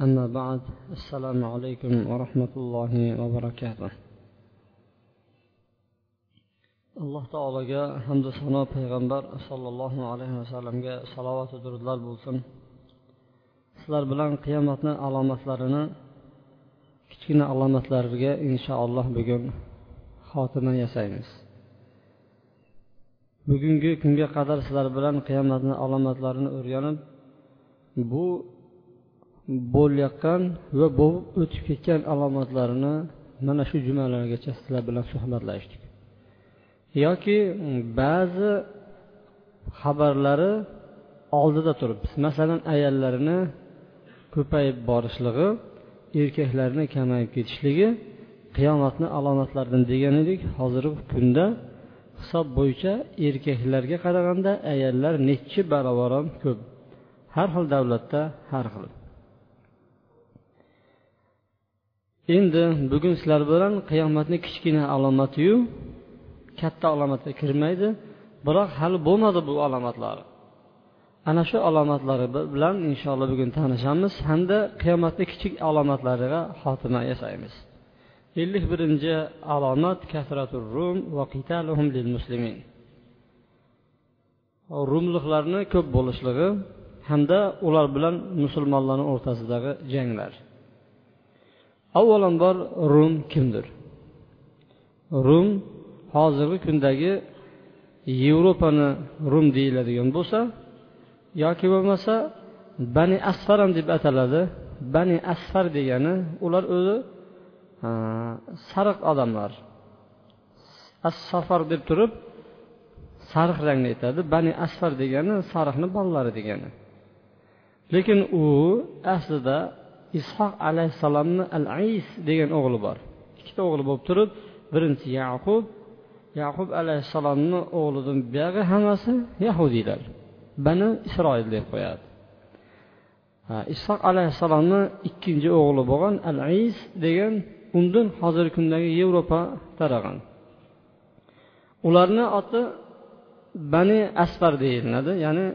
أما بعد السلام عليكم ورحمة الله وبركاته alloh taologa hamdu sano payg'ambar sollallohu alayhi vasallamga salovatu durudlar bo'lsin sizlar bilan qiyomatni alomatlarini kichkina alomatlariga inshaalloh bugun xotima yasaymiz bugungi kunga qadar sizlar bilan qiyomatni alomatlarini o'rganib bu bo'layotgan va bo'lib o'tib ketgan alomatlarini mana shu jumalargacha sizlar bilan suhbatlashdik. Yoki ba'zi xabarlari oldida turibmiz masalan ayollarini ko'payib borishligi erkaklarni kamayib ketishligi qiyomatni alomatlaridan degan edik. Hozirgi kunda hisob bo'yicha erkaklarga qaraganda ayollar necha barobar ham ko'p. Har xil davlatda har xil. Endi bugun sizlar bilan qiyomatni kichkina alomatiyu katta alomatga kirmaydi biroq hali bo'lmadi bu alomatlar. Ana shu alomatlari bilan inshaalloh bugun tanishamiz hamda qiyomatni kichik alomatlariga xotima yasaymiz. Ellik birinchi alomat kasratur rum va qitaluhum lil muslimin. Rumliklarni ko'p bo'lishligi hamda ular bilan musulmonlarni o'rtasidagi janglar. Avvalambor rum kimdir? Rum hozirgi kundagi yevropani rum deyiladigan bo'lsa yoki bo'lmasa bani asfar ham deb ataladi. Bani asfar degani ular o'zi sariq odamlar. As safar deb turib sariq rangni aytadi. Bani asfar degani sariqni bolalari degani. Lekin u aslida ishoq alayhissalomni al ais degan o'g'li bor. Ikkita o'g'li bo'lib turib birinchi yaqub yaqub alayhissalomni o'g'lidan buyog'i hammasi yahudiylar bani isroil deb qo'yadi. Ishoq alayhissalomni ikkinchi o'g'li bo'lgan al is degan undan hozirgi kundagi yevropa tarag'an. Ularni oti bani asfar deyiladi ya'ni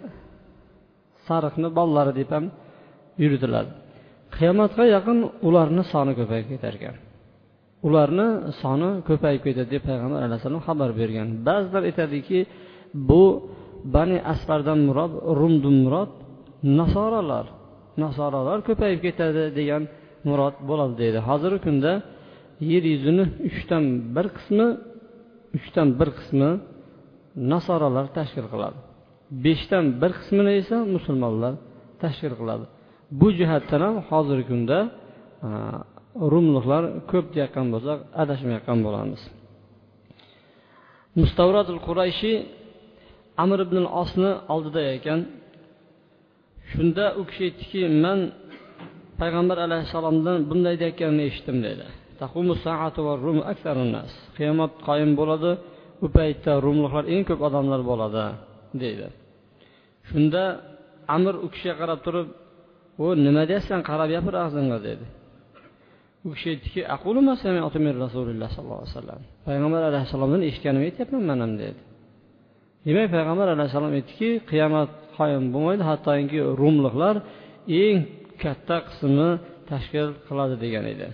sariqni bolalari deb ham yuritiladi. Qiyomatga yaqin ularni soni ko'payib ketar ekan ularni soni ko'payib ketadi deb payg'ambar alayhissalom xabar bergan. Ba'zilar aytadiki bu bani asfardan murod rumdan murod nasoralar nasoralar ko'payib ketadi degan murod bo'ladi deydi. Hozirgi kunda yer yuzini uchdan bir qismi uchdan bir qismi nasoralar tashkil qiladi. Beshdan bir qismini esa musulmonlar tashkil qiladi. Bu jihatdan ham hozirgi kunda e, rumliklar ko'p deyotgan bo'lsak adashmayotgan bo'lamiz. Mustavradul qurayshi amir ibn osni oldida ekan. Shunda u kishi aytdiki man payg'ambar alayhissalomdan bunday deyotganini eshitdim dedi qiyomat qoyim bo'ladi u paytda rumliklar eng ko'p odamlar bo'ladi deydi. Shunda amir u kishiga qarab turib u nima deyapsan qarab gapir og'zingga dedi. U kishi aytdiki rasululloh sollallohu alayhi vasallam. Payg'ambar alayhissalomdan eshitganimni aytyapman man ham dedi. Demak payg'ambar alayhissalom aytdiki qiyomat qoyim bo'lmaydi hattoki rumliklar eng katta qismi tashkil qiladi degan edi.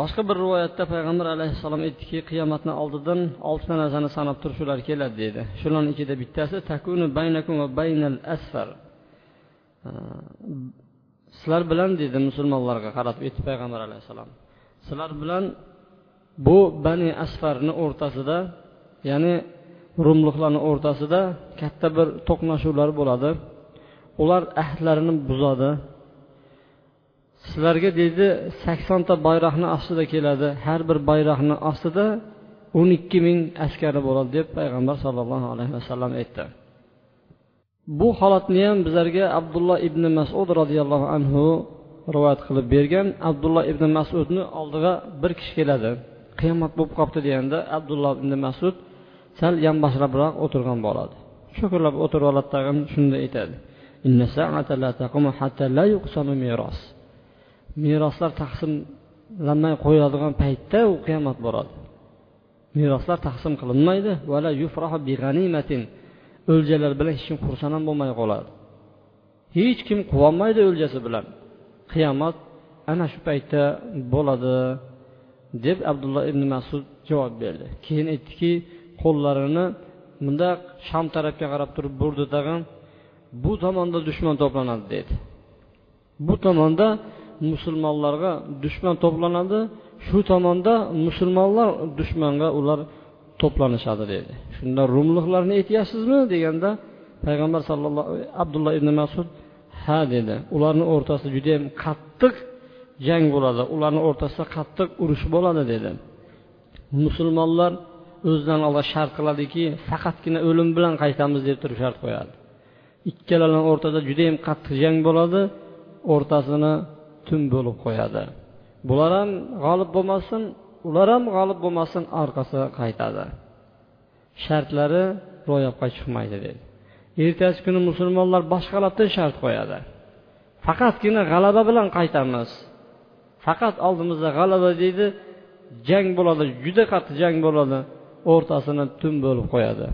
Boshqa bir rivoyatda payg'ambar alayhissalom aytdiki qiyomatni oldidan oltita narsani sanab turib shular keladi dedi. Shularni ichida bittasi takunu baynakum va baynal asfar. Sizlar bilan dedi musulmonlarga qarab aytdi payg'ambar alayhissalom. Sizlar bilan bu bani asfarni o'rtasida ya'ni rumliklarni o'rtasida katta bir to'qnashuvlar bo'ladi. Ular ahdlarini buzadi. Sizlarga deydi saksonta bayroqni ostida keladi. Har bir bayroqni ostida o'n ikki ming askari bo'ladi deb payg'ambar sollallohu alayhi vasallam aytdi. Bu holatni ham bizlarga abdulloh ibn masud roziyallohu anhu rivoyat qilib bergan. Abdulloh ibn masudni oldiga bir kishi keladi. Qiyomat bo'lib qolibdi deganda abdulloh ibn masud sal yonboshlabroq o'tirgan bo'ladi. Cho'kirlab o'tirib oladi tag'in shunday aytadi. Meroslar taqsimlanmay qo'yiladigan paytda u qiyomat bo'ladi. Meroslar taqsim qilinmaydi. O'ljalar bilan hech kim xursand ham bo'lmay qoladi. Hech kim quvonmaydi o'ljasi bilan. Qiyomat ana shu paytda bo'ladi deb abdulloh ibn masud javob berdi. Keyin aytdiki qo'llarini bundaq sham tarafga qarab turib burdi tag'in bu tomonda dushman to'planadi dedi. Bu tomonda musulmonlarga dushman to'planadi shu tomonda musulmonlar dushmanga ular to'planishadi dedi shunda rumliklarni aytyapsizmi? deganda payg'ambar sallallohu abdulloh ibn masud ha dedi. Ularni o'rtasida judayam qattiq jang bo'ladi. Ularni o'rtasida qattiq urush bo'ladi dedi. Musulmonlar o'zidan alloh shart qiladiki faqatgina o'lim bilan qaytamiz deb turib shart qo'yadi. Ikkalalarni o'rtasida judayam qattiq jang bo'ladi o'rtasini tun bo'lib qo'yadi. Bular ham g'olib bo'lmasin ular ham g'olib bo'lmasin orqasiga qaytadi. Shartlari ro'yobga chiqmaydi dedi. Ertasi kuni musulmonlar boshqalardan shart qo'yadi. Faqatgina g'alaba bilan qaytamiz. Faqat oldimizda g'alaba deydi jang bo'ladi juda qattiq jang bo'ladi o'rtasini tun bo'lib qo'yadi.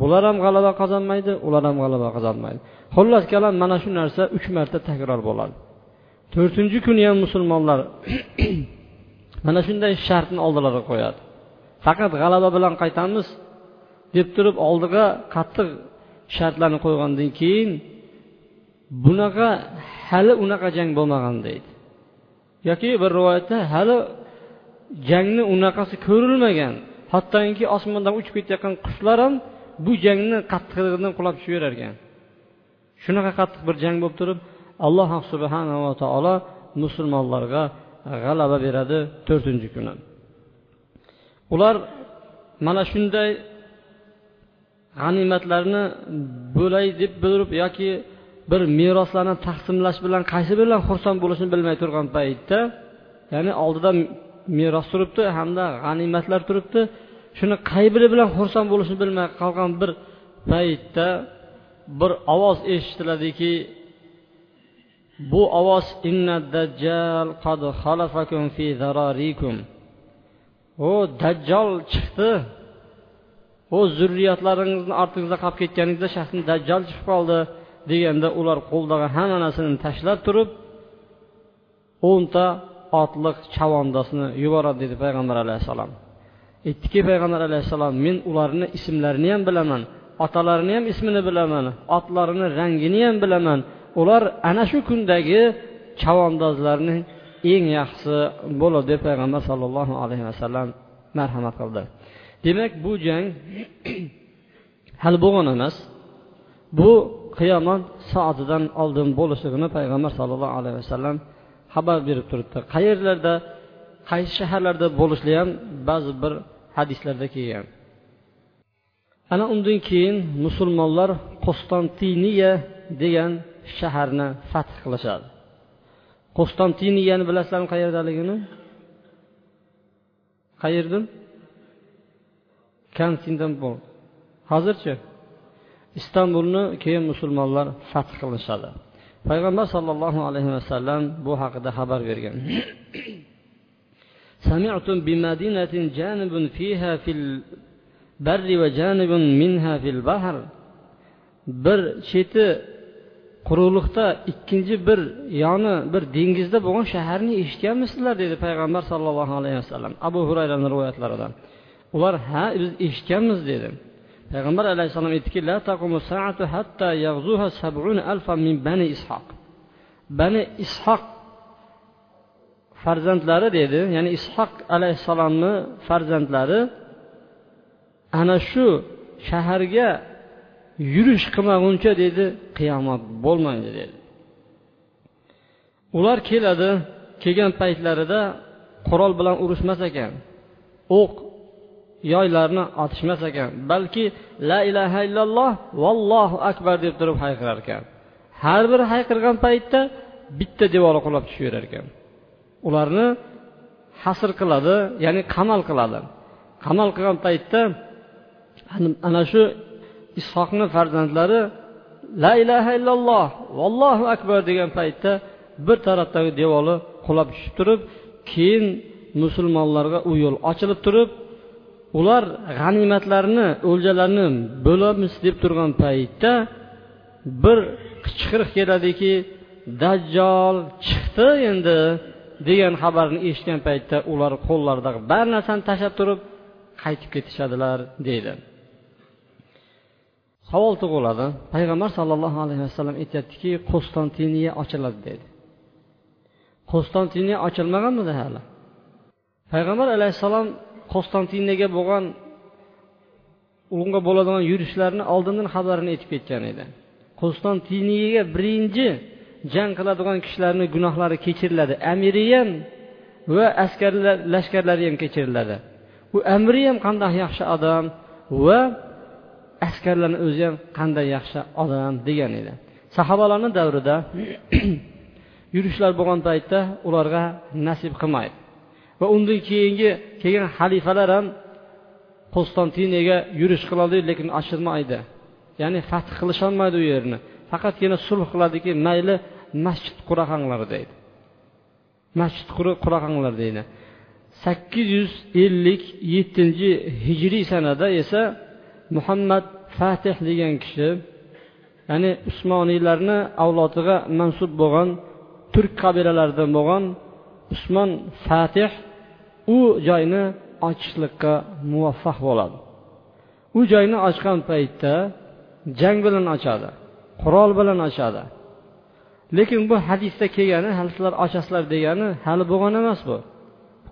Bular ham g'alaba qozonmaydi ular ham g'alaba qozonmaydi. Xullas kalam mana shu narsa uch marta takror bo'ladi. To'rtinchi kuni ham musulmonlar mana shunday shartni oldilariga qo'yadi. Faqat g'alaba bilan qaytamiz deb turib oldiga qattiq shartlarni qo'ygandan keyin bunaqa hali unaqa jang bo'lmagan deydi. Yoki bir rivoyatda hali jangni unaqasi ko'rilmagan hattoki osmondan uchib ketayotgan qushlar ham bu jangni qattiqligidan qulab tushaverar ekan shunaqa qattiq bir jang bo'lib turib alloh subhanava taolo musulmonlarga g'alaba beradi to'rtinchi kuni. Ular mana shunday g'animatlarni bo'lay deb bilib yoki bir meroslarni taqsimlash bilan qaysi bilan xursand bo'lishini bilmay turgan paytda ya'ni oldida meros turibdi hamda g'animatlar turibdi. Shuni qay biri bilan xursand bo'lishni bilmay qolgan bir paytda bir ovoz eshitiladiki bu ovoz inna dajjal qad xalafakum fi zararikum. O dajjol chiqdi. O zurriyatlaringizni ortingizda qolib ketganingizda shaxsni dajjal chiqib qoldi deganda ular qo'ldagi hamma narsani tashlab turib o'nta otliq chavandasini yuboradi dedi payg'ambar alayhissalom. Aytdiki payg'ambar alayhissalom men ularni ismlarini ham bilaman otalarini ham ismini bilaman otlarini rangini ham bilaman ular ana shu kundagi chavandozlarni eng yaxshisi bo'ladi deb payg'ambar sollallohu alayhi vasallam marhamat qildi. Demak bu jang hali bo'lgan emas. Bu qiyomat soatidan oldin bo'lishligini payg'ambar sollallohu alayhi vasallam xabar berib turibdi. Qayerlarda qaysi shaharlarda bo'lishli ham ba'zi bir hadislarda kelgan. Ana undan keyin musulmonlar qostantiniya degan shaharni fath qilishadi qustantiniyani bilasizlarmi qayerdaligini qayerdan konstantinpol hozirchi istanbulni keyin musulmonlar fath qilishadi payg'ambar sollallohu alayhi vasallam bu haqida xabar bergan سمعتم بمدينة جانب فيها في البر وجانب منها في البحر bir cheti quruqlikda ikkinchi bir yoni bir dengizda bo'lgan shaharni eshitganmisizlar? dedi payg'ambar sollallohu alayhi vasallam abu hurayrani rivoyatlaridan. Ular ha biz eshitganmiz dedi. Payg'ambar alayhissalom aytdiki la taqumu saatu hatta sab'un min bani ishoq bani ishoq farzandlari dedi ya'ni ishoq alayhissalomni farzandlari ana shu shaharga yurish qilmaguncha dedi qiyomat bo'lmaydi dedi. Ular keladi kelgan paytlarida qurol bilan urushmas ekan o'q yoylarni otishmas ekan balki la ilaha illalloh vallohu akbar deb turib hayqirar ekan har bir hayqirgan paytda bitta devori qulab tushaverar ekan. Ularni hasr qiladi ya'ni qamal qiladi. Qamal qilgan paytda ana shu ishoqni farzandlari la ilaha illalloh vallohu akbar degan paytda bir tarafdagi devori qulab tushib turib keyin musulmonlarga u yo'l ochilib turib ular g'animatlarni o'ljalarni bo'lamiz deb turgan paytda bir qichqiriq keladiki dajjol chiqdi endi degan xabarni eshitgan paytda ular qo'llaridagi bar narsani tashlab turib qaytib ketishadilar deydi. Savol tug'iladi. Payg'ambar sollallohu alayhi vasallam aytyaptiki qo'stantiniya ochiladi dedi. Qo'stantiniya ochilmaganmidi hali? Payg'ambar alayhissalom qo'stantinaga bo'lgan unga bo'ladigan yurishlarni oldindan xabarini aytib ketgan edi. Qo'stantiniyaga birinchi jang qiladigan kishilarni gunohlari kechiriladi. Amiri ham va askarlar lashkarlari ham kechiriladi. U amiri ham qanday yaxshi odam va askarlarni o'zi ham qanday yaxshi odam degan edi. Sahobalarni davrida yurishlar bo'lgan paytda ularga nasib qilmaydi va undan keyingi kelgan xalifalar ham konstantiniyaga yurish qiladi lekin ochilmaydi ya'ni fath qilisholmaydi u yerni. Faqatgina sulh qiladiki mayli masjid quraqanglar deydi. Masjid quraqanglar deydi. Sakkiz yuz ellik yettinchi hijriy sanada esa muhammad fatih degan kishi ya'ni usmoniylarni avlodiga mansub bo'lgan turk qabilalaridan bo'lgan usmon fatih u joyni ochishlikqa muvaffaq bo'ladi. U joyni ochgan paytda jang bilan ochadi qurol bilan ochadi. Lekin bu hadisda kelgani hali sizlar ochasizlar degani hali bo'lgan emas bu.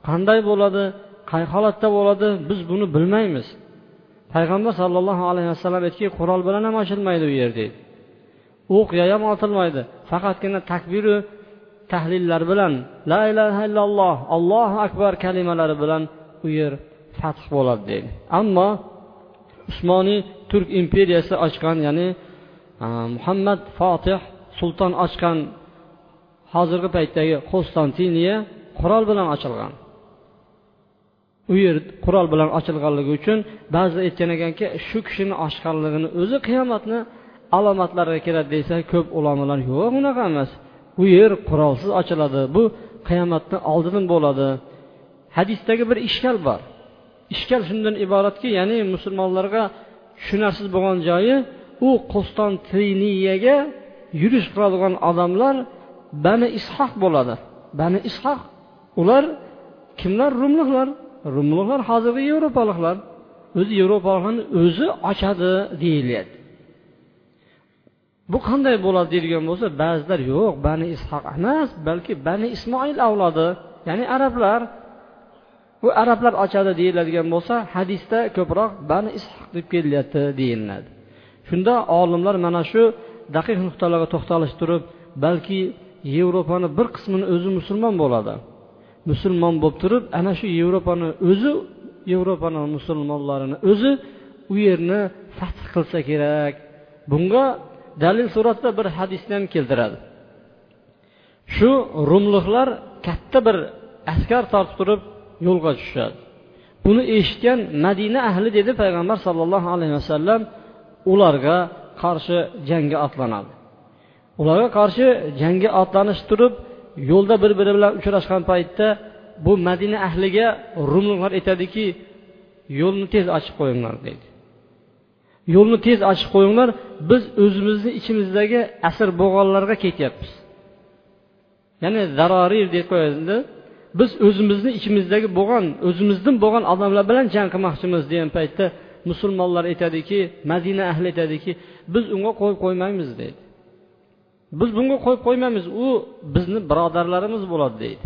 Qanday bo'ladi qay holatda bo'ladi biz buni bilmaymiz. Payg'ambar sollallohu alayhi vasallam aytgan qurol bilan ham ochilmaydi u yer deydi. O'qya ham otilmaydi. Faqatgina takbiru tahlillar bilan la ilaha illalloh allohu akbar kalimalari bilan u yer fath bo'ladi deydi. Ammo usmoniy turk imperiyasi ochgan ya'ni muhammad fotih sulton ochgan hozirgi paytdagi qo'stantiniya qurol bilan ochilgan. U yer qurol bilan ochilganligi uchun ba'zilar aytgan ekanki shu kishini ochganligini o'zi qiyomatni alomatlariga kiradi desa ko'p ulamolar yo'q unaqa emas. U yer qurolsiz ochiladi. Bu qiyomatni oldidan bo'ladi. Hadisdagi bir ishkal bor. Ishkal shundan iboratki ya'ni musulmonlarga tushunarsiz bo'lgan joyi u qo'stantiniyaga yurish qiladigan odamlar bani ishoq bo'ladi. Bani ishoq ular kimlar? Rumliklar. Rumliklar hozirgi yevropaliklar o'zi yevropaliklarni o'zi ochadi deyilyapti. Bu qanday bo'ladi deydigan bo'lsa ba'zilar yo'q bani ishoq emas balki bani ismoil avlodi ya'ni arablar. Bu arablar ochadi deyiladigan bo'lsa hadisda ko'proq bani ishoq deb kelyapti deyiladi. Shunda olimlar mana shu daqiq nuqtalarga to'xtalish turib balki yevropani bir qismini o'zi musulmon bo'ladi. Musulmon bo'lib turib ana shu yevropani o'zi yevropani musulmonlarini o'zi u yerni fath qilsa kerak. Bunga dalil suratda bir hadisni ham keltiradi. Shu rumliklar katta bir askar tortib turib yo'lga tushishadi buni eshitgan madina ahli dedi payg'ambar sollallohu alayhi vasallam ularga qarshi jangga otlanadi. Ularga qarshi jangga otlanishib turib yo'lda bir biri bilan uchrashgan paytda bu madina ahliga rumliklar aytadiki yo'lni tez ochib qo'yinglar deydi. Yo'lni tez ochib qo'yinglar biz o'zimizni ichimizdagi asr bo'lganlarga ketyapmiz. Ya'ni zarorir deb qo'yadi. Biz o'zimizni ichimizdagi bo'lgan o'zimizdan bo'lgan odamlar bilan jang qilmoqchimiz degan paytda musulmonlar aytadiki madina ahli aytadiki biz unga qo'yib qo'ymaymiz deydi. Biz bunga qo'yib qo'ymaymiz u bizni birodarlarimiz bo'ladi deydi.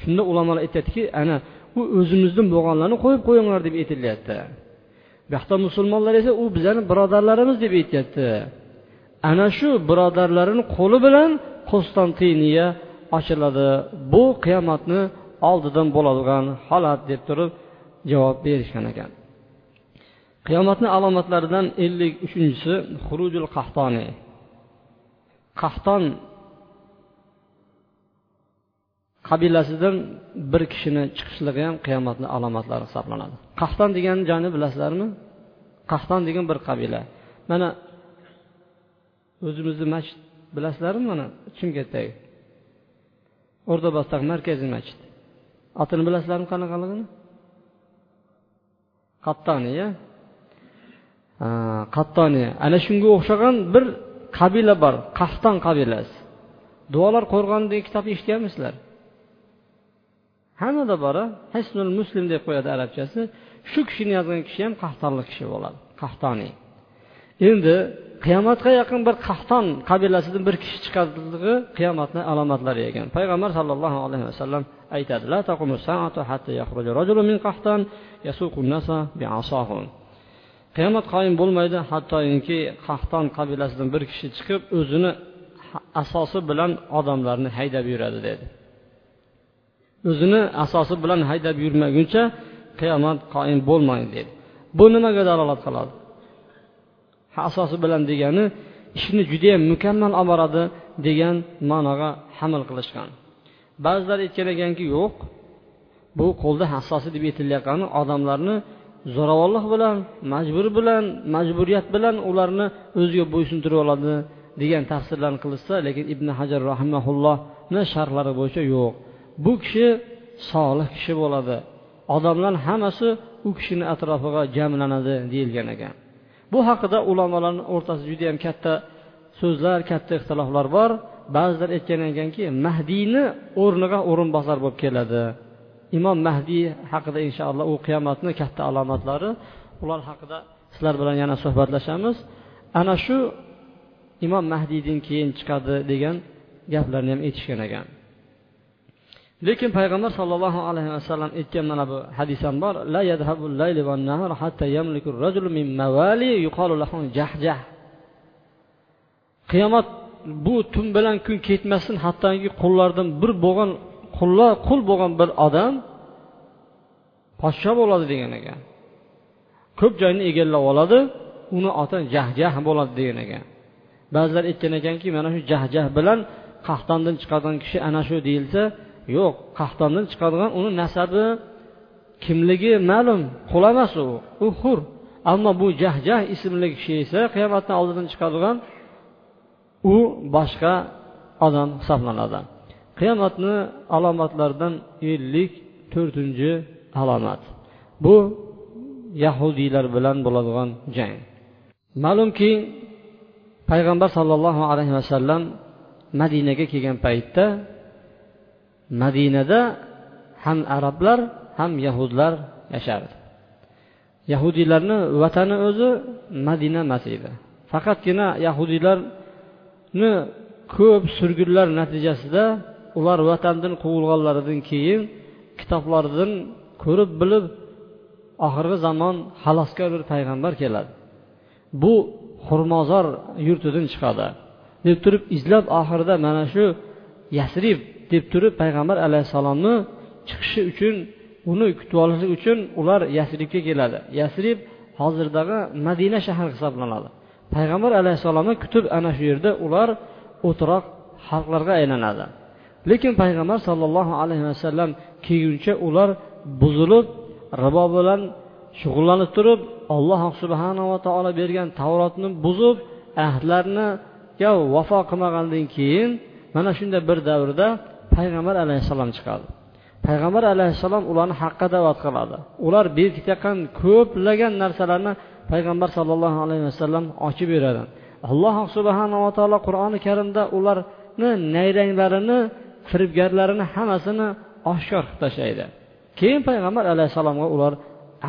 Shunda ulamolar aytyaptiki ana u o'zimizni bo'lganlarni qo'yib qo'yinglar deb aytilyapti. Bu yoqda musulmonlar esa u bizani birodarlarimiz deb aytyapti ana shu birodarlarini qo'li bilan konstantiniya ochiladi. Bu qiyomatni oldidan bo'ladigan holat deb turib javob berishgan ekan. Qiyomatni alomatlaridan ellik uchinchisi xurujul qahtoniy. Qahton qabilasidan bir kishini chiqishligi ham qiyomatni alomatlari hisoblanadi. Qahton degan joyni bilasizlarmi? Qahton degan bir qabila. Mana o'zimizni masjid bilasizlarmi mana? Chimkentdagi. O'rtabosdagi markaziy masjid. Otini bilasizlarmi qanaqaligini? Qattoniya. Qattoniya. Ana shunga o'xshagan bir qabila bor qahton qabilasi. Duolar qo'rg'oni degan kitobni eshitganmisizlar hammada bor hisnul muslim deb qo'yadi arabchasi. Shu kishini yozgan kishi ham qahtonlik kishi bo'ladi qahtoniy endi qiyomatga yaqin bir qahton qabilasidan bir kishi chiqadiligi qiyomatni alomatlari ekan payg'ambar sallallohu alayhi vasallam aytadi qiyomat qoyim bo'lmaydi hattoki qahton qabilasidan bir kishi chiqib o'zini asosi bilan odamlarni haydab yuradi dedi. O'zini asosi bilan haydab yurmaguncha qiyomat qoyim bo'lmaydi dedi. Bu nimaga dalolat qiladi? Asosi bilan degani ishni judayam mukammal olib boradi degan ma'noga hamil qilishgan. Ba'zilar aytgan ekanki yo'q bu qo'lda hassosi deb aytilayotgani odamlarni zo'ravonlik bilan majbur bilan majburiyat bilan ularni o'ziga bo'ysuntirib oladi degan tafsirlarni qilishsa lekin ibn hajar rahimaullohni sharhlari bo'yicha yo'q. Bu kishi solih kishi bo'ladi. Odamlar hammasi u kishini atrofiga jamlanadi deyilgan ekan. Bu haqida ulamolarni o'rtasida juda yam katta so'zlar katta ixtiloflar bor. Ba'zilar aytgan ekanki mahdiyni o'rniga o'rinbosar bo'lib keladi. Imom mahdiy haqida inshaalloh u qiyomatni katta alomatlari ular haqida sizlar bilan yana suhbatlashamiz. Ana shu imom mahdiydan keyin chiqadi degan gaplarni ham aytishgan ekan. Lekin payg'ambar sollallohu alayhi vasallam aytgan mana bu hadis ham bor la layli nahar hatta yamliku rajul min mawali yuqalu lahu jahjah. Qiyomat bu tun bilan kun ketmasin hattoki qullardan bir bo'lgan qullar qul bo'lgan bir odam podsho bo'ladi degan ekan. Ko'p joyni egallab oladi uni oti jahjah bo'ladi degan ekan. Ba'zilar aytgan ekanki mana shu jahjah bilan qahtondan chiqadigan kishi ana shu deyilsa yo'q qahtondan chiqadigan uni nasabi kimligi ma'lum qul emas u u hur. Ammo bu jahjah ismli kishi esa qiyomatni oldidan chiqadigan u boshqa odam hisoblanadi. Qiyomatni alomatlaridan ellik to'rtinchi alomat. Bu yahudiylar bilan bo'ladigan jang. Ma'lumki payg'ambar sollallohu alayhi vasallam madinaga kelgan paytda madinada ham arablar ham yahudlar yashardi. Yahudiylarni vatani o'zi madina emas edi. Faqatgina yahudiylarni ko'p surgunlar natijasida ular vatandan quvilganlaridan keyin kitoblaridan ko'rib bilib oxirgi zamon xaloskor bir payg'ambar keladi. Bu xurmozor yurtidan chiqadi. Deb turib izlab oxirida mana shu yasrib deb turib payg'ambar alayhissalomni chiqishi uchun uni kutib olishlik uchun ular yasribga keladi. Yasrib hozirdagi madina shahri hisoblanadi. Payg'ambar alayhissalomni kutib ana shu yerda ular o'tiroq xalqlarga aylanadi. Lekin payg'ambar sollallohu alayhi vasallam kelguncha ular buzilib ribo bilan shug'ullanib turib alloh subhanava taolo bergan tavrotni buzib ahdlarniga vafo qilmagandan keyin mana shunday bir davrda payg'ambar alayhissalom chiqadi. Payg'ambar alayhissalom ularni haqqa da'vat qiladi. Ular berkitgan ko'plagan narsalarni payg'ambar sollallohu alayhi vasallam ochib beradi alloh subhanava taolo qur'oni karimda ularni nayranglarini firibgarlarini hammasini oshkor qilib tashlaydi. Keyin payg'ambar alayhissalomga ular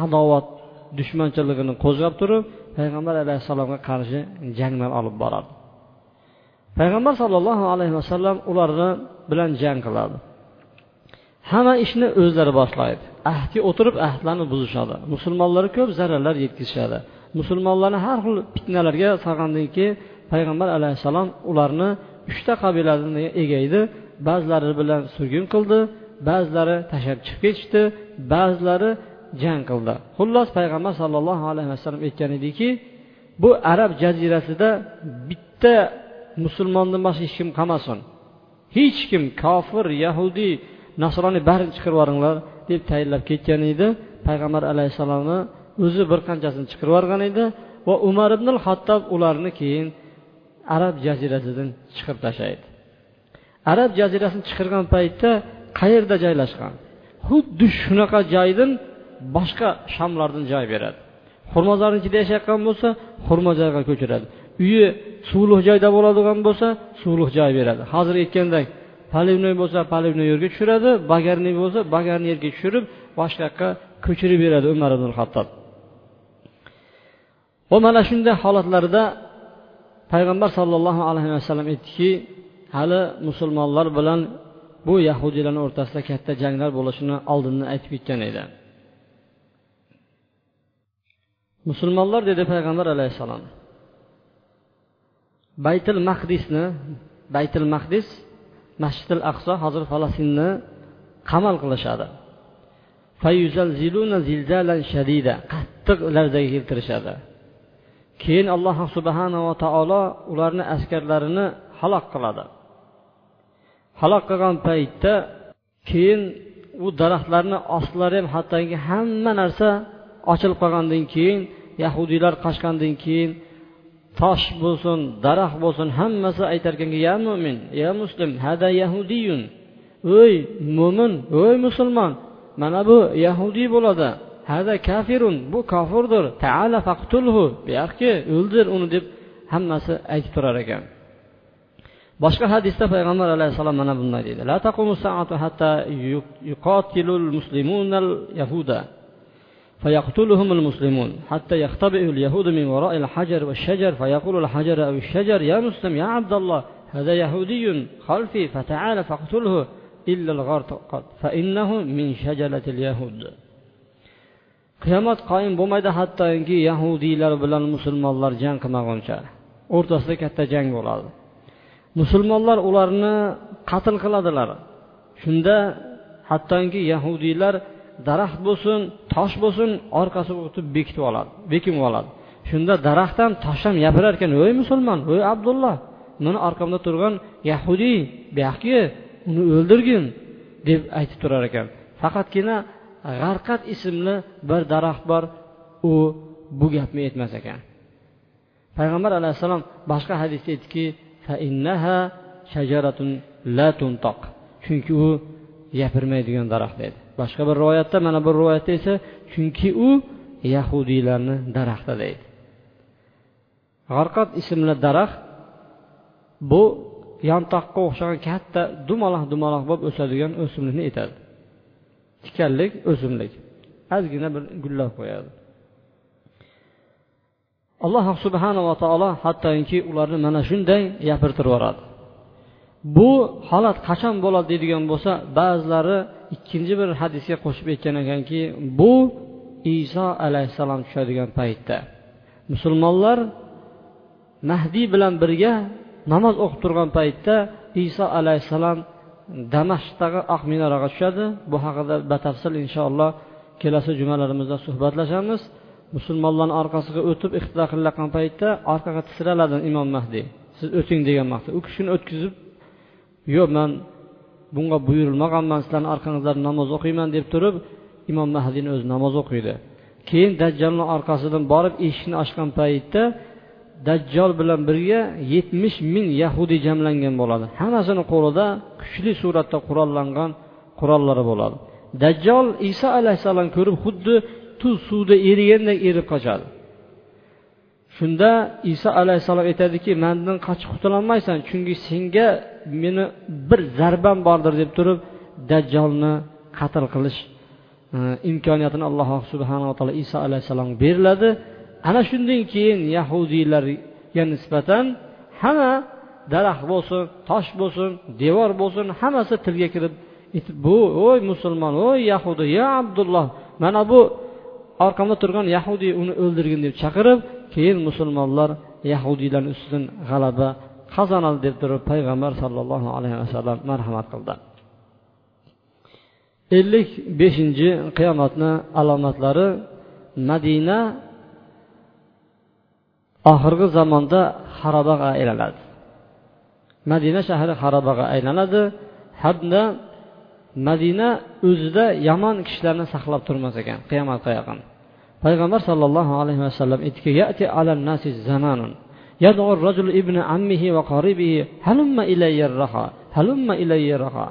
adovat dushmanchiligini qo'zg'ab turib payg'ambar alayhissalomga qarshi janglar olib boradi. Payg'ambar sollallohu alayhi vasallam ularni bilan jang qiladi. Hamma ishni o'zlari boshlaydi. Ahdga o'tirib ahdlarni buzishadi. Musulmonlarga ko'p zararlar yetkazishadi. Musulmonlarni har xil fitnalarga solgandan keyin payg'ambar alayhissalom ularni uchta qabilani egaydi. Ba'zilari bilan surgun qildi ba'zilari tashlab chiqib ketishdi ba'zilari jang qildi. Xullas payg'ambar sollallohu alayhi vasallam aytgan ediki bu arab jazirasida bitta musulmondan boshqa hech kim qolmasin. Hech kim kofir yahudiy nasroniy barini chiqarib yuboringlar deb tayinlab ketgan edi. Payg'ambar alayhissalomni o'zi bir qanchasini chiqarib yuborgan edi va umar ibn hattob ularni keyin arab jazirasidan chiqarib tashlaydi arab jazirasini chiqargan paytda qayerda joylashgan? Xuddi shunaqa joydan boshqa shamlardan joy beradi. Xurmozorni ichida yashayotgan bo'lsa xurmo joyga ko'chiradi. Uyi suvliq joyda bo'ladigan bo'lsa suvliq joy beradi. Hozir aytgandek palivnoy bo'lsa поливной yerga tushiradi bagarniy bo'lsa bagarni yerga tushirib boshqa yoqqa ko'chirib beradi umar ibn hattob va mana shunday holatlarda payg'ambar sollallohu alayhi vasallam aytdiki hali musulmonlar bilan bu yahudiylarni o'rtasida katta janglar bo'lishini oldindan aytib ketgan edi. Musulmonlar dedi payg'ambar alayhissalom baytil mahdisni baytil mahdis masjidil aqso hozir falastinni qamal qilishadi. Qattiq larzaga keltirishadi. Keyin alloh subhanava taolo ularni askarlarini halok qiladi. Halok qilgan paytda keyin u daraxtlarni ostlari ham hattoki hamma narsa ochilib qolgandan keyin yahudiylar qochgandan keyin tosh bo'lsin daraxt bo'lsin hammasi aytarkanki ya mo'min ya muslim hada yahudiyun o'y mo'min o'y musulmon mana bu yahudiy bo'ladi hada kafirun bu kofirdir taala faqtulhu buyoqki o'ldir uni deb hammasi aytib turar ekan. boshqa hadisda payg'ambar alayhissalom mana bunday deydi la taqumu saatu hatta yuqatilul muslimunal yahuda فيقتلهم المسلمون حتى يختبئ اليهود من وراء الحجر والشجر فيقول الحجر أو الشجر يا مسلم يا عبد الله هذا يهودي خلفي فتعال فاقتله إلا الغرقد فإنه من شجرة اليهود qiyomat qoyim bo'lmaydi hattoki yahudiylar bilan musulmonlar jang qilmaguncha o'rtasida katta jang bo'ladi Musulmonlar ularni qatl qiladilar. Shunda hattoki yahudiylar daraxt bo'lsin tosh bo'lsin orqasiga o'tib bekitib oladi bekinib oladi. Shunda daraxt ham tosh ham gapirar ekan ey musulmon ey abdulloh mani orqamda turgan yahudiy buyoqki uni o'ldirgin deb aytib turar ekan. Faqatgina g'arqat ismli bir daraxt bor u bu gapni aytmas ekan. Payg'ambar alayhissalom boshqa hadisda aytdiki chunki u gapirmaydigan daraxt dedi boshqa bir rivoyatda mana bu rivoyatda esa chunki u yahudiylarni daraxti deydi. G'arqat ismli daraxt bu yantoqqa o'xshagan katta dumaloq dumaloq bo'lib o'sadigan o'simlikni aytadi tikanlik o'simlik. Ozgina bir gullab qo'yadi. Alloh subhanava taolo hattoki ularni mana shunday gapirtirib yuboradi bu holat qachon bo'ladi deydigan bo'lsa ba'zilari ikkinchi bir hadisga qo'shib aytgan ekanki bu iso alayhissalom tushadigan paytda. Musulmonlar mahdiy bilan birga namoz o'qib turgan paytda iso alayhissalom damashqdagi oq minoraga tushadi. Bu haqida batafsil inshaalloh kelasi jumalarimizda suhbatlashamiz. Musulmonlarni orqasiga o'tib iqtido qilayotgan paytda orqaga tisraladi imom mahdiy siz o'ting degan maqsad. U kishini o'tkazib yo'q man bunga buyurilmaganman sizlarni orqangizdan namoz o'qiyman deb turib imom mahdiyni o'zi namoz o'qiydi. Keyin dajjolni orqasidan borib eshikni ochgan paytda dajjol bilan birga yetmish ming yahudiy jamlangan bo'ladi. Hammasini qo'lida kuchli suratda qurollangan qurollari bo'ladi. Dajjol iso alayhissalom ko'rib xuddi tuz suvda eriganda erib qochadi. Shunda iso alayhissalom aytadiki mandan qochib qutulolmaysan chunki senga meni bir zarbam bordir deb turib dajjolni qatl qilish e, imkoniyatini alloh subhanava taolo iso alayhissalomga beriladi. Ana shundan keyin yahudiylarga nisbatan hamma daraxt bo'lsin tosh bo'lsin devor bo'lsin hammasi tilga kirib bu oy musulmon oy yahudiy ya abdulloh mana bu orqamda turgan yahudiy uni o'ldirgin deb chaqirib keyin musulmonlar yahudiylarni ustidan g'alaba qozonadi deb turib payg'ambar sollallohu alayhi vasallam marhamat qildi. Ellik beshinchi qiyomatni alomatlari madina oxirgi zamonda xarobaga aylanadi. Madina shahri xarobaga aylanadi. Hamda madina o'zida yomon kishilarni saqlab turmas ekan qiyomatga yaqin payg'ambar sollallohu alayhi vasallam aytdiki يدعو الرجل ابن عمه وقريبه هلم إلي الرخا هلم إلي الرخا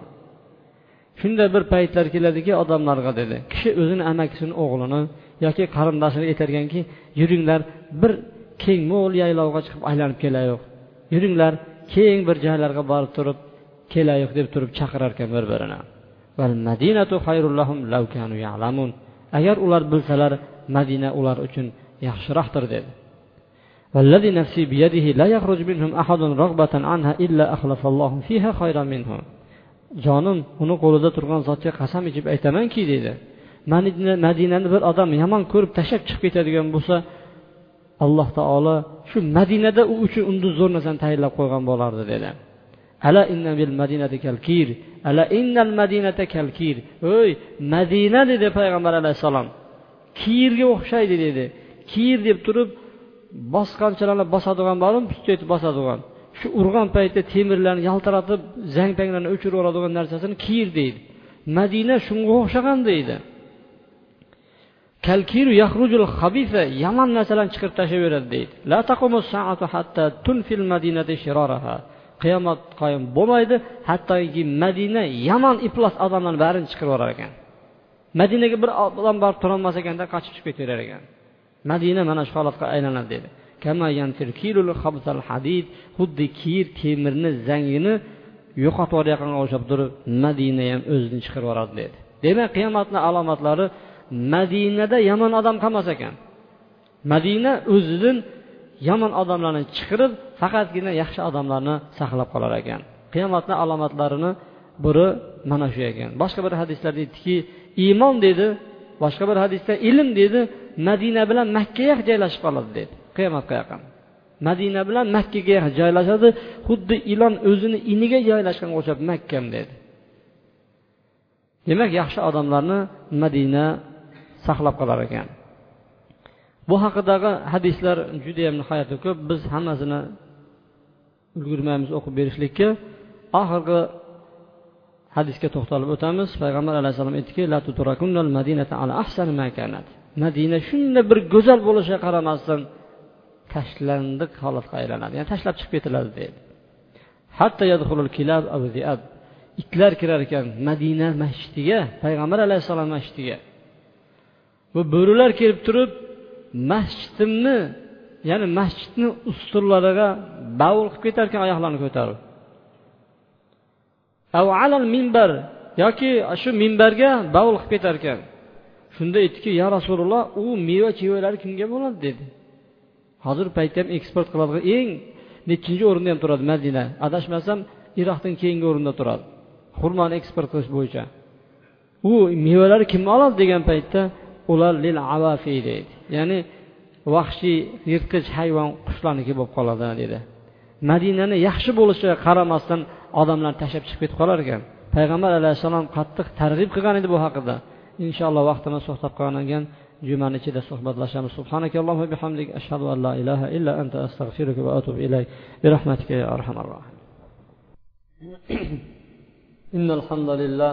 shunday bir paytlar keladiki odamlarga dedi kishi o'zini amakisini o'g'lini yoki qarindoshini aytarkanki yuringlar bir keng mo'l yaylovga chiqib aylanib kelaylik yuringlar keng bir joylarga borib turib kelaylik deb turib chaqirar ekan bir birini agar ular bilsalar madina ular uchun yaxshiroqdir dedi والذي نفسي بيده لا يخرج منهم أحد رغبة عنها إلا أخلف الله فيها خيرا منهم jonim uni qo'lida turgan zotga qasam ichib aytamanki deydi madinani bir odam yomon ko'rib tashlab chiqib ketadigan bo'lsa alloh taolo shu madinada u uchun unda zo'r narsani tayinlab qo'ygan bo'lardi dedi Ala inna bil madinati kalkir. Ala innal madinata kalkir. O'y madina dedi payg'ambar alayhissalom. Kirga o'xshaydi dedi. Kir deb turib bosqanchalarni bosadigan bormi etib bosadigan. Shu urgan paytda temirlarni yaltiratib zang panglarni o'chirib yuboradigan narsasini kir deydi. Madina shunga o'xshagan deydi. Kalkiru yahrujul habisa yomon narsalarni chiqarib tashlayveradi deydi. La saatu hatta tunfil madinati shiraraha. Qiyomat qoyim bo'lmaydi. Hattoki madina yomon iflos odamlarni barini chiqarib yuborar ekan. Madinaga bir odam borib turolmas ekanda qochib chiqib ketaverar ekan. Madina mana shu holatga aylanadi dedi. Xuddi kir temirni zangini yo'qotib yuborayotganga o'xshab turib madina ham o'zini chiqarib yuboradi dedi. Demak qiyomatni alomatlari madinada yomon odam qolmas ekan. Madina o'zidan yomon odamlarni chiqirib faqatgina yaxshi odamlarni saqlab qolar ekan. Qiyomatni alomatlarini biri mana shu ekan. Boshqa bir hadislarda aytdiki iymon dedi boshqa bir hadisda ilm dedi madina bilan makkaga joylashib qoladi dedi. Qiyomatga yaqin. Madina bilan makkaga joylashadi xuddi ilon o'zini iniga joylashganga o'xshab makkam dedi. Demak yaxshi odamlarni madina saqlab qolar ekan. Bu haqidagi hadislar judayam nihoyatda ko'p. Biz hammasini ulgurmaymiz o'qib berishlikka. Oxirgi hadisga to'xtalib o'tamiz. Payg'ambar alayhissalom aytdiki madina shunday bir go'zal bo'lishiga qaramasdan tashlandiq holatga aylanadi. Ya'ni tashlab chiqib ketiladi deydi. Itlar kirar ekan madina masjidiga payg'ambar alayhissalom masjidiga. Bu bo'rilar kelib turib masjidimni ya'ni masjidni ustunlariga bavul qilib ketar ekan oyoqlarini ko'tarib. Minbar yoki shu minbarga bavul qilib ketar ekan shunda aytdiki ya rasululloh u meva chevalari kimga bo'ladi? dedi. Hozir paytda ham eksport qiladigan eng nechinchi o'rinda ham turadi madina. Adashmasam iroqdan keyingi o'rinda turadi. Xurmoni eksport qilish bo'yicha. U mevalarni kim oladi degan paytda ular lil avafi ya'ni vahshiy yirtqich hayvon qushlarniki bo'lib qoladi dedi madinani yaxshi bo'lishiga qaramasdan odamlar tashlab chiqib ketib qolar ekan. Payg'ambar alayhissalom qattiq targ'ib qilgan edi bu haqida. Inshaalloh vaqtimiz to'xtab qolgan jumani ichida suhbatlashamiz. Subhanakallohu bihamdik. Ashhadu an la ilaha illa anta astag'firuka va atubu ilayk. Bi rahmatika ya arhamar rohim innal hamdalillah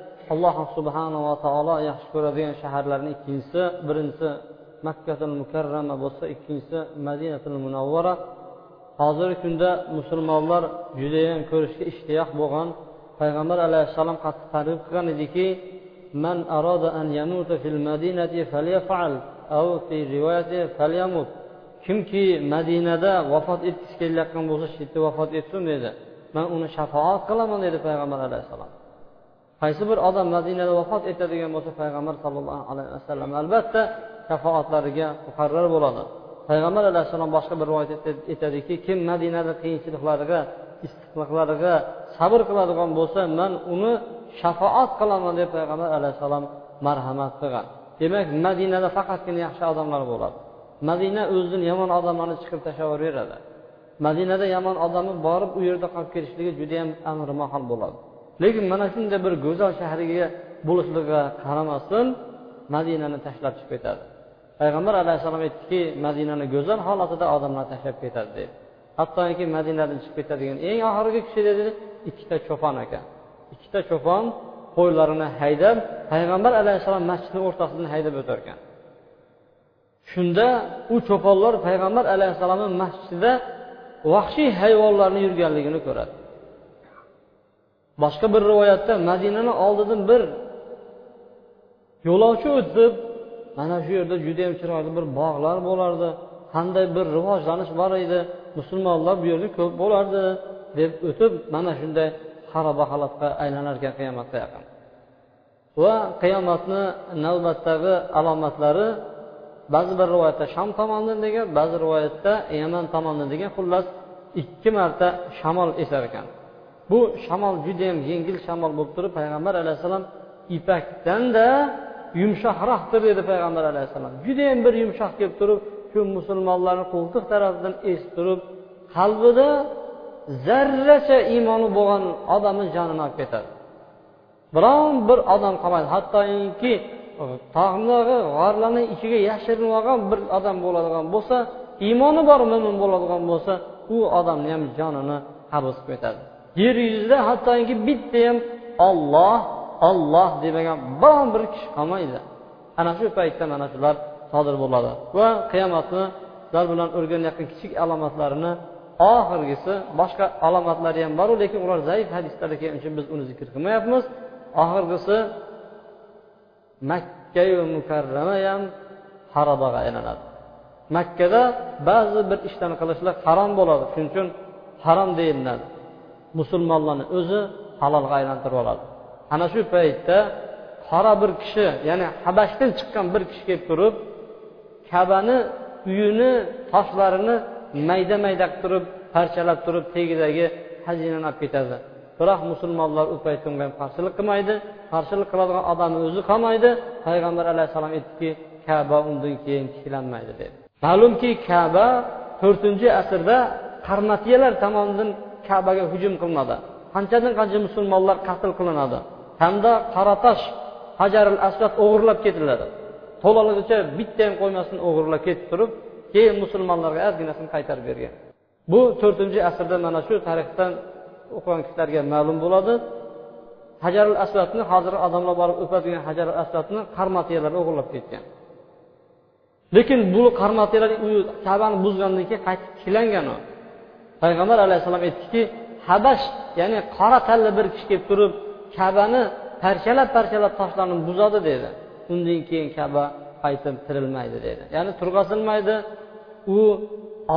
alloh subhanava taolo yaxshi ko'radigan shaharlarni ikkinchisi birinchisi makkatul mukarrama bo'lsa ikkinchisi madinatul munavvara hozirgi kunda musulmonlar judayam ko'rishga ishtiyoq bo'lgan. Payg'ambar alayhissalom qattiq targ'ib qilgan ediki man aroda an yamuta fil madinati falyafal kimki madinada vafot etgisi kelayotgan bo'lsa shu yerda vafot etsin dedi. Man uni shafoat qilaman dedi payg'ambar alayhissalom. Qaysi bir odam madinada vafot etadigan bo'lsa payg'ambar sallallohu alayhi vasallam albatta shafoatlariga muqarrar bo'ladi. Payg'ambar alayhissalom boshqa bir rivoyat aytadiki kim madinada qiyinchiliklariga istiqliqlariga sabr qiladigan bo'lsa man uni shafoat qilaman deb payg'ambar alayhissalom marhamat qilgan. Demak madinada faqatgina yaxshi odamlar bo'ladi. Madina o'zidan yomon odamlarni chiqarib tashlab yuboraveradi madinada yomon odamni borib u yerda qolib ketishligi judayam amri mahol bo'ladi. Lekin mana shunday bir go'zal shahriga bo'lishligiga qaramasdan madinani tashlab chiqib ketadi. Payg'ambar alayhissalom aytdiki madinani go'zal holatida odamlar tashlab ketadi dedi. Hattoki madinadan chiqib ketadigan eng oxirgi kishi dedi ikkita cho'pon ekan. Ikkita cho'pon qo'ylarini haydab payg'ambar alayhissalom masjidni o'rtasidan haydab o'tarkan shunda u cho'ponlar payg'ambar alayhissalomni masjidida vahshiy hayvonlarni yurganligini ko'radi. Boshqa bir rivoyatda madinani oldidan bir yo'lovchi o'tib mana shu yerda judayam chiroyli bir bog'lar bo'lardi. Qanday bir rivojlanish bor edi. Musulmonlar bu yerda ko'p bo'lardi deb o'tib mana shunday xaroba holatga aylanar ekan qiyomatga yaqin. Va qiyomatni navbatdagi alomatlari ba'zi bir rivoyatda sham tomonidan degan ba'zi rivoyatda yaman tomonidan degan xullas ikki marta shamol esar ekan. Bu shamol judayam yengil shamol bo'lib turib payg'ambar alayhissalom ipakdanda yumshoqroqdir dedi payg'ambar alayhissalom. Judayam bir yumshoq kelib turib shu musulmonlarni qo'ltiq tarafidan esib turib qalbida zarracha iymoni bo'lgan odamni jonini olib ketadi. Biron bir odam qolmaydi. Hattoki tog'dagi g'orlarni ichiga yashirinib olgan bir odam bo'ladigan bo'lsa iymoni bor mo'min bo'ladigan bo'lsa u odamni ham jonini qabz qilib ketadi. Yer yuzida hattoki bitta ham olloh olloh demagan biron bir kishi qolmaydi. Ana shu paytda mana shular sodir bo'ladi. Va qiyomatni sizlar bilan o'rganayotgan kichik alomatlarini oxirgisi boshqa alomatlari ham boru lekin ular zaif hadislarda kelgani uchun biz uni zikr qilmayapmiz. Oxirgisi makkayu mukarrama ham harobaga aylanadi. Makkada ba'zi bir ishlarni qilishlik harom bo'ladi. Shuning uchun harom deyiladi. Musulmonlarni o'zi halolga aylantirib oladi. Ana shu paytda qora bir kishi ya'ni habashdan chiqqan bir kishi kelib turib kabani uyini toshlarini mayda mayda qilib turib parchalab turib tagidagi xazinani olib ketadi. Biroq musulmonlar u paytda unga qarshilik qilmaydi. Qarshilik qiladigan odamni o'zi qolmaydi. Payg'ambar alayhissalom aytdiki kaba undan keyin tiklanmaydi dedi. Ma'lumki kaba to'rtinchi asrda qarmatiyalar tomonidan kabaga hujum qilinadi. Qanchadan qancha musulmonlar qatl qilinadi. Hamda qaratosh hajaril asvad o'g'irlab ketiladi. To'laligicha bitta ham qo'ymasdan o'g'irlab ketib turib keyin musulmonlarga ozginasini qaytarib bergan. Bu to'rtinchi asrda mana shu tarixdan o'qigan kishilarga ma'lum bo'ladi. Hajarul asvadni hozir odamlar borib o'padigan hajarul asvadni qarmatiyalar o'g'irlab ketgan. Lekin bu qarmatiyalar u kabani buzgandan keyin qaytib tiklangan u payg'ambar alayhissalom aytdiki habash ya'ni qora tanli bir kishi kelib turib kabani parchalab parchalab toshlarni buzadi dedi. Undan keyin kaba qaytib tirilmaydi dedi. Ya'ni turg'azilmaydi u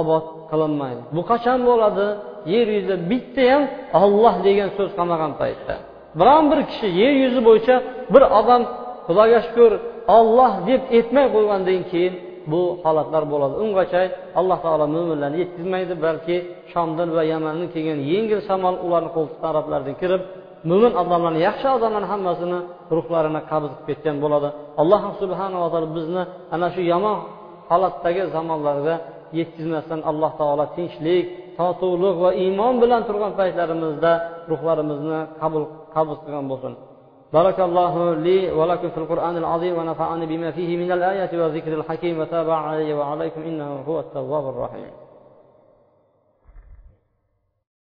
obod qilinmaydi. Bu qachon bo'ladi? Yer yuzida bitta ham olloh degan so'z qolmagan paytda. Biron bir kishi yer yuzi bo'yicha bir odam xudoga shukur olloh deb aytmay qo'ygandan keyin bu holatlar bo'ladi. Ungacha alloh taolo mo'minlarni yetkazmaydi balki shomdan va yamandan kelgan yengil shamol ularni qo'ltiqdan taraflaridan kirib mo'min odamlarni yaxshi odamlarni hammasini ruhlarini qabz qilib ketgan bo'ladi. Alloh subhanava taolo bizni ana shu yomon holatdagi zamonlarda yetkazmasdan alloh taolo tinchlik totuvlik va iymon bilan turgan paytlarimizda ruhlarimizni qabul qabul qilgan bo'lsin. بارك الله لي ولكم في القرآن العظيم ونفعني بما فيه من الآيات والذكر الحكيم وتابع علي وعليكم إنه هو التواب الرحيم.